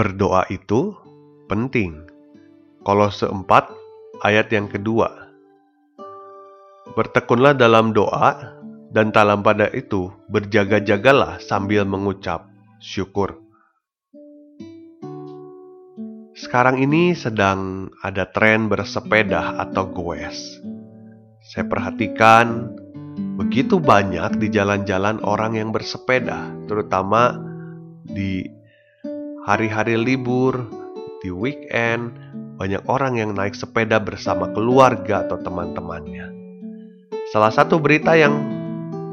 Berdoa itu penting. Kolose 4 ayat yang kedua. Bertekunlah dalam doa dan dalam pada itu berjaga-jagalah sambil mengucap syukur. Sekarang ini sedang ada tren bersepeda atau goes. Saya perhatikan begitu banyak di jalan-jalan orang yang bersepeda, terutama di hari-hari libur, di weekend, banyak orang yang naik sepeda bersama keluarga atau teman-temannya. Salah satu berita yang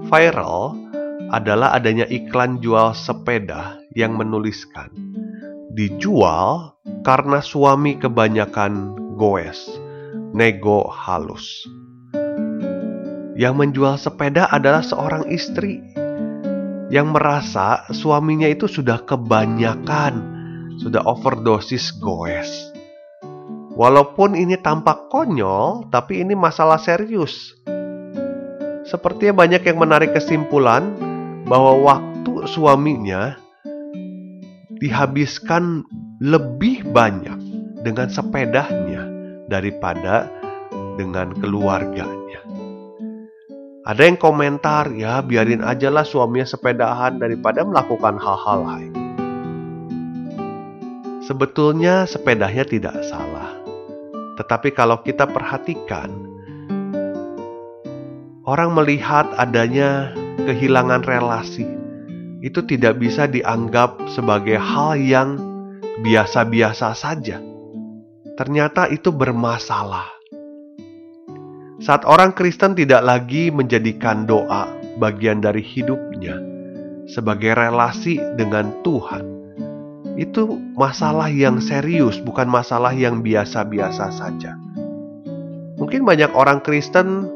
viral adalah adanya iklan jual sepeda yang menuliskan dijual karena suami kebanyakan goes, nego halus. Yang menjual sepeda adalah seorang istri yang merasa suaminya itu sudah kebanyakan, sudah overdosis goes. Walaupun ini tampak konyol, tapi ini masalah serius. Sepertinya banyak yang menarik kesimpulan bahwa waktu suaminya dihabiskan lebih banyak dengan sepedanya daripada dengan keluarganya. Ada yang komentar, ya biarin aja lah suaminya sepedahan daripada melakukan hal-hal lain. Sebetulnya sepedanya tidak salah. Tetapi kalau kita perhatikan, orang melihat adanya kehilangan relasi, itu tidak bisa dianggap sebagai hal yang biasa-biasa saja. Ternyata itu bermasalah saat orang Kristen tidak lagi menjadikan doa bagian dari hidupnya sebagai relasi dengan Tuhan, itu masalah yang serius, bukan masalah yang biasa-biasa saja. Mungkin banyak orang Kristen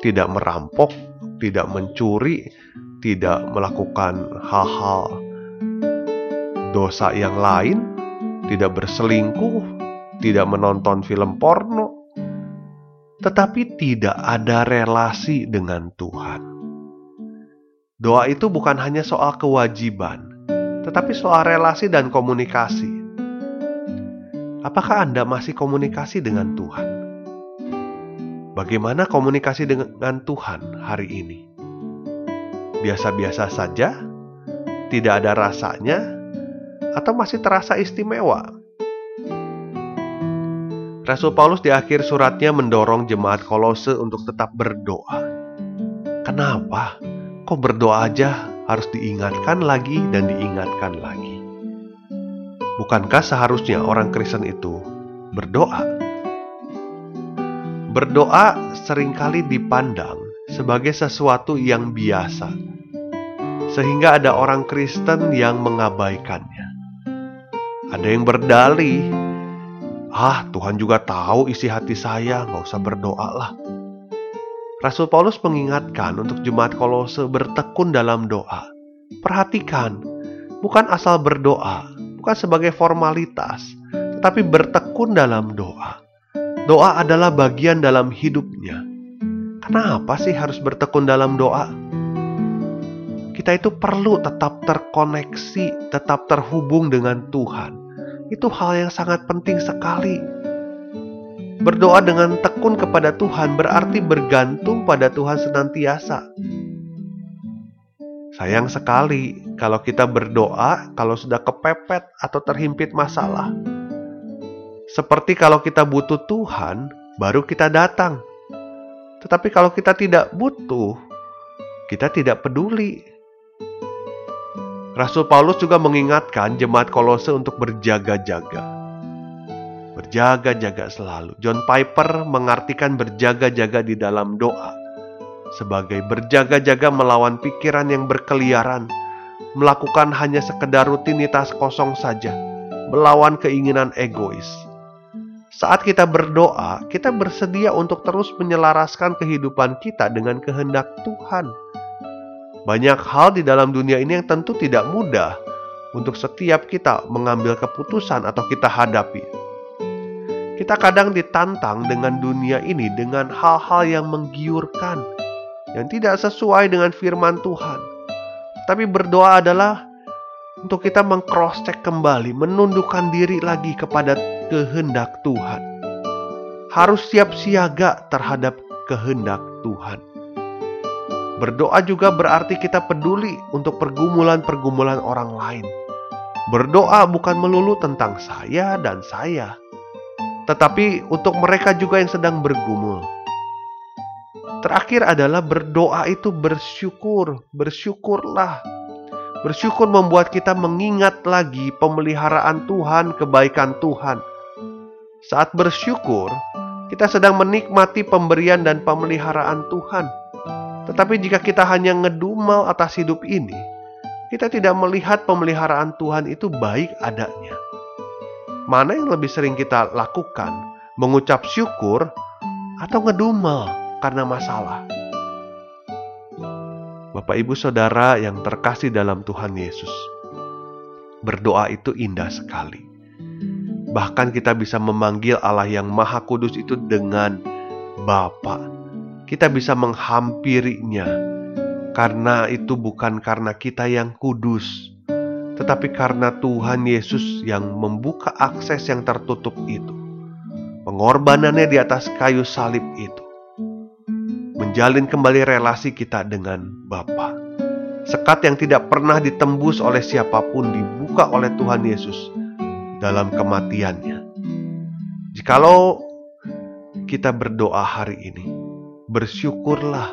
tidak merampok, tidak mencuri, tidak melakukan hal-hal dosa yang lain, tidak berselingkuh, tidak menonton film porno, tetapi tidak ada relasi dengan Tuhan. Doa itu bukan hanya soal kewajiban, tetapi soal relasi dan komunikasi. Apakah Anda masih komunikasi dengan Tuhan? Bagaimana komunikasi dengan Tuhan hari ini? Biasa-biasa saja, tidak ada rasanya, atau masih terasa istimewa? Rasul Paulus di akhir suratnya mendorong jemaat Kolose untuk tetap berdoa. Kenapa? Kok berdoa aja harus diingatkan lagi dan diingatkan lagi? Bukankah seharusnya orang Kristen itu berdoa? Berdoa sering kali dipandang sebagai sesuatu yang biasa, sehingga ada orang Kristen yang mengabaikannya. Ada yang berdalih Ah, Tuhan juga tahu isi hati saya, nggak usah berdoa lah. Rasul Paulus mengingatkan untuk jemaat Kolose bertekun dalam doa. Perhatikan, bukan asal berdoa, bukan sebagai formalitas, tetapi bertekun dalam doa. Doa adalah bagian dalam hidupnya. Kenapa sih harus bertekun dalam doa? Kita itu perlu tetap terkoneksi, tetap terhubung dengan Tuhan itu hal yang sangat penting sekali. Berdoa dengan tekun kepada Tuhan berarti bergantung pada Tuhan senantiasa. Sayang sekali kalau kita berdoa kalau sudah kepepet atau terhimpit masalah. Seperti kalau kita butuh Tuhan, baru kita datang. Tetapi kalau kita tidak butuh, kita tidak peduli. Rasul Paulus juga mengingatkan jemaat Kolose untuk berjaga-jaga. Berjaga-jaga selalu. John Piper mengartikan berjaga-jaga di dalam doa sebagai berjaga-jaga melawan pikiran yang berkeliaran, melakukan hanya sekedar rutinitas kosong saja, melawan keinginan egois. Saat kita berdoa, kita bersedia untuk terus menyelaraskan kehidupan kita dengan kehendak Tuhan. Banyak hal di dalam dunia ini yang tentu tidak mudah untuk setiap kita mengambil keputusan atau kita hadapi. Kita kadang ditantang dengan dunia ini dengan hal-hal yang menggiurkan, yang tidak sesuai dengan firman Tuhan. Tapi berdoa adalah untuk kita mengcross check kembali, menundukkan diri lagi kepada kehendak Tuhan. Harus siap siaga terhadap kehendak Tuhan. Berdoa juga berarti kita peduli untuk pergumulan-pergumulan orang lain. Berdoa bukan melulu tentang saya dan saya, tetapi untuk mereka juga yang sedang bergumul. Terakhir adalah berdoa itu bersyukur, bersyukurlah. Bersyukur membuat kita mengingat lagi pemeliharaan Tuhan, kebaikan Tuhan saat bersyukur, kita sedang menikmati pemberian dan pemeliharaan Tuhan. Tetapi jika kita hanya ngedumel atas hidup ini, kita tidak melihat pemeliharaan Tuhan itu baik adanya. Mana yang lebih sering kita lakukan? Mengucap syukur atau ngedumel karena masalah? Bapak, ibu, saudara yang terkasih dalam Tuhan Yesus, berdoa itu indah sekali Bahkan kita bisa memanggil Allah yang Maha Kudus itu dengan Bapa. Kita bisa menghampirinya karena itu bukan karena kita yang kudus, tetapi karena Tuhan Yesus yang membuka akses yang tertutup itu. Pengorbanannya di atas kayu salib itu menjalin kembali relasi kita dengan Bapa. Sekat yang tidak pernah ditembus oleh siapa pun dibuka oleh Tuhan Yesus dalam kematiannya. Jikalau kita berdoa hari ini, bersyukurlah,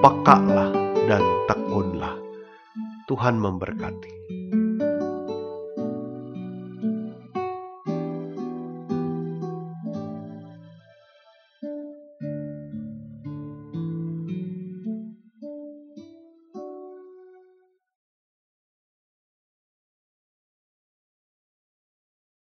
pekalah, dan tekunlah. Tuhan memberkati.